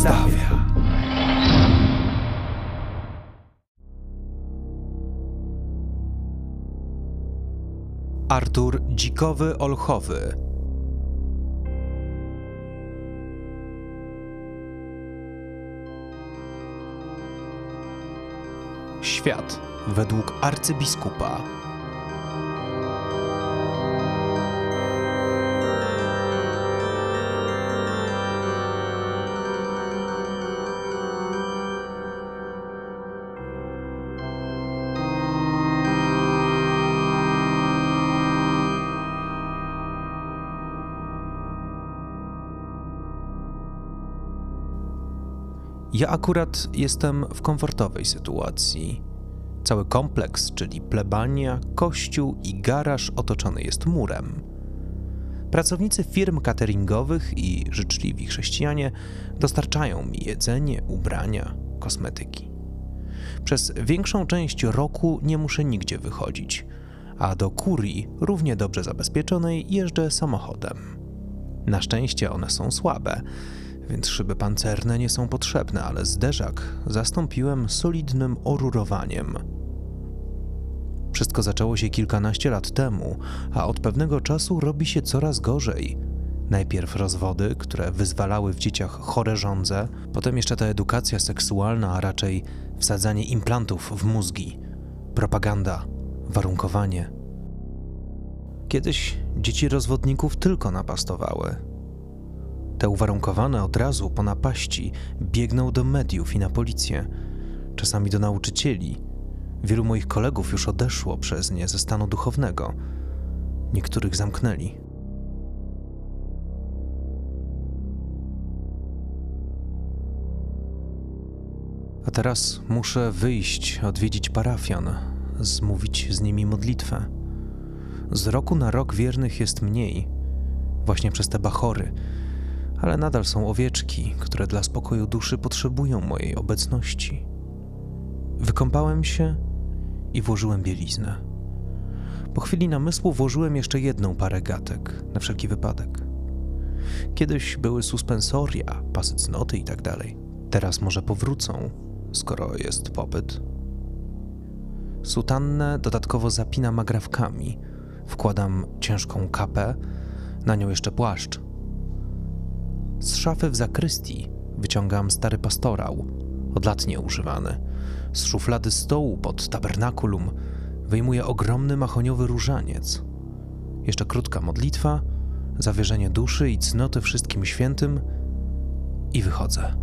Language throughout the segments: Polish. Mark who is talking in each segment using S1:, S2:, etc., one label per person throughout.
S1: przedstawia. Artur Dzikowy Olchowy Świat według arcybiskupa Ja akurat jestem w komfortowej sytuacji. Cały kompleks, czyli plebania, kościół i garaż otoczony jest murem. Pracownicy firm cateringowych i życzliwi chrześcijanie dostarczają mi jedzenie, ubrania, kosmetyki. Przez większą część roku nie muszę nigdzie wychodzić, a do kurii, równie dobrze zabezpieczonej, jeżdżę samochodem. Na szczęście one są słabe, więc szyby pancerne nie są potrzebne, ale zderzak zastąpiłem solidnym orurowaniem. Wszystko zaczęło się kilkanaście lat temu, a od pewnego czasu robi się coraz gorzej. Najpierw rozwody, które wyzwalały w dzieciach chore żądze, potem jeszcze ta edukacja seksualna, a raczej wsadzanie implantów w mózgi, propaganda, warunkowanie. Kiedyś dzieci rozwodników tylko napastowały, te uwarunkowane od razu po napaści biegną do mediów i na policję, czasami do nauczycieli. Wielu moich kolegów już odeszło przez nie ze stanu duchownego. Niektórych zamknęli. A teraz muszę wyjść, odwiedzić parafian, zmówić z nimi modlitwę. Z roku na rok wiernych jest mniej, właśnie przez te bachory, ale nadal są owieczki, które dla spokoju duszy potrzebują mojej obecności. Wykąpałem się i włożyłem bieliznę. Po chwili namysłu włożyłem jeszcze jedną parę gatek, na wszelki wypadek. Kiedyś były suspensoria, pasy cnoty i tak. Teraz może powrócą, skoro jest popyt. Sutannę dodatkowo zapinam agrafkami. Wkładam ciężką kapę, na nią jeszcze płaszcz – z szafy w zakrystii wyciągam stary pastorał, od lat nieużywany. Z szuflady stołu pod tabernakulum wyjmuję ogromny mahoniowy różaniec. Jeszcze krótka modlitwa, zawierzenie duszy i cnoty wszystkim świętym i wychodzę.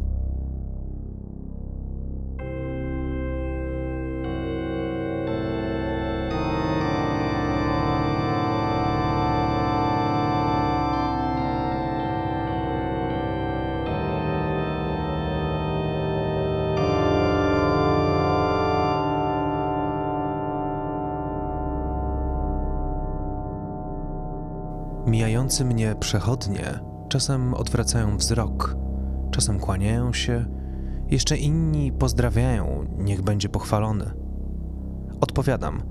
S1: Mijający mnie przechodnie czasem odwracają wzrok, czasem kłaniają się, jeszcze inni pozdrawiają, niech będzie pochwalony. Odpowiadam,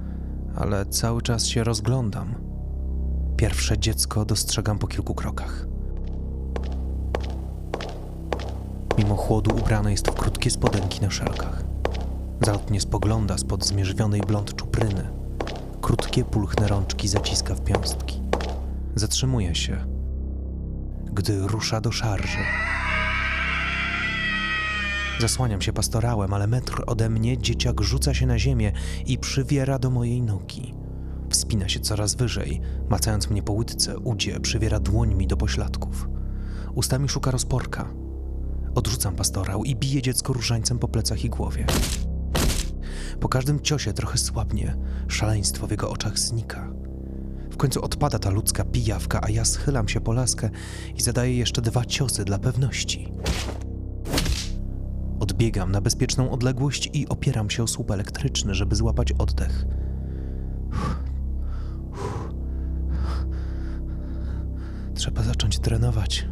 S1: ale cały czas się rozglądam. Pierwsze dziecko dostrzegam po kilku krokach. Mimo chłodu ubrane jest w krótkie spodenki na szelkach. Zalotnie spogląda spod zmierzwionej blond czupryny. Krótkie, pulchne rączki zaciska w piąstki. Zatrzymuje się, gdy rusza do szarży. Zasłaniam się pastorałem, ale metr ode mnie dzieciak rzuca się na ziemię i przywiera do mojej nogi. Wspina się coraz wyżej, macając mnie po łydce, udzie, przywiera dłońmi do pośladków. Ustami szuka rozporka. Odrzucam pastorał i bije dziecko różańcem po plecach i głowie. Po każdym ciosie trochę słabnie, szaleństwo w jego oczach znika. W końcu odpada ta ludzka pijawka, a ja schylam się po laskę i zadaję jeszcze dwa ciosy dla pewności. Odbiegam na bezpieczną odległość i opieram się o słup elektryczny, żeby złapać oddech. Trzeba zacząć trenować.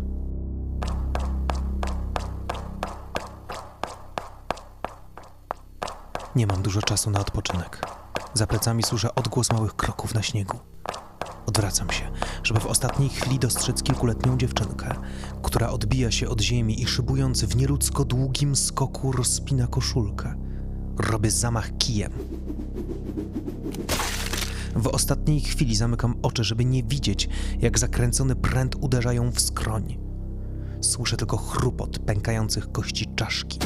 S1: Nie mam dużo czasu na odpoczynek. Za plecami słyszę odgłos małych kroków na śniegu. Odwracam się, żeby w ostatniej chwili dostrzec kilkuletnią dziewczynkę, która odbija się od ziemi i szybując w nieludzko długim skoku rozpina koszulkę. Robię zamach kijem. W ostatniej chwili zamykam oczy, żeby nie widzieć, jak zakręcony pręt uderzają w skroń. Słyszę tylko chrupot pękających kości czaszki.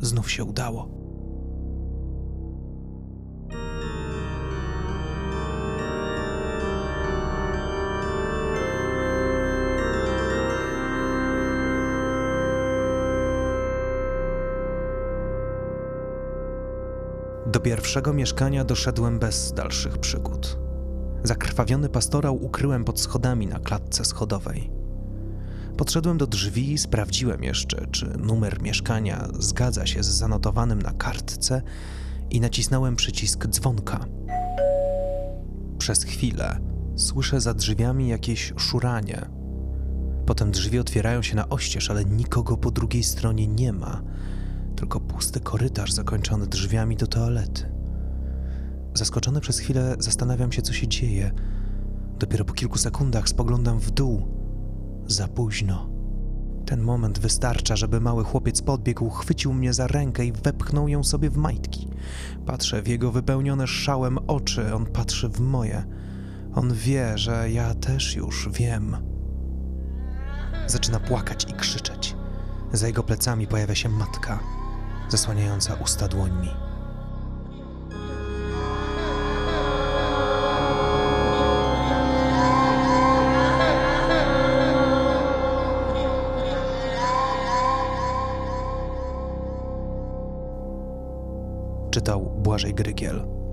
S1: Znów się udało. Do pierwszego mieszkania doszedłem bez dalszych przygód. Zakrwawiony pastorał ukryłem pod schodami na klatce schodowej. Podszedłem do drzwi i sprawdziłem jeszcze, czy numer mieszkania zgadza się z zanotowanym na kartce i nacisnąłem przycisk dzwonka. Przez chwilę słyszę za drzwiami jakieś szuranie. Potem drzwi otwierają się na oścież, ale nikogo po drugiej stronie nie ma, tylko pusty korytarz zakończony drzwiami do toalety. Zaskoczony przez chwilę zastanawiam się, co się dzieje. Dopiero po kilku sekundach spoglądam w dół. Za późno. Ten moment wystarcza, żeby mały chłopiec podbiegł, chwycił mnie za rękę i wepchnął ją sobie w majtki. Patrzę w jego wypełnione szałem oczy, on patrzy w moje. On wie, że ja też już wiem. Zaczyna płakać i krzyczeć. Za jego plecami pojawia się matka, zasłaniająca usta dłońmi. Czytał Błażej Grygiel.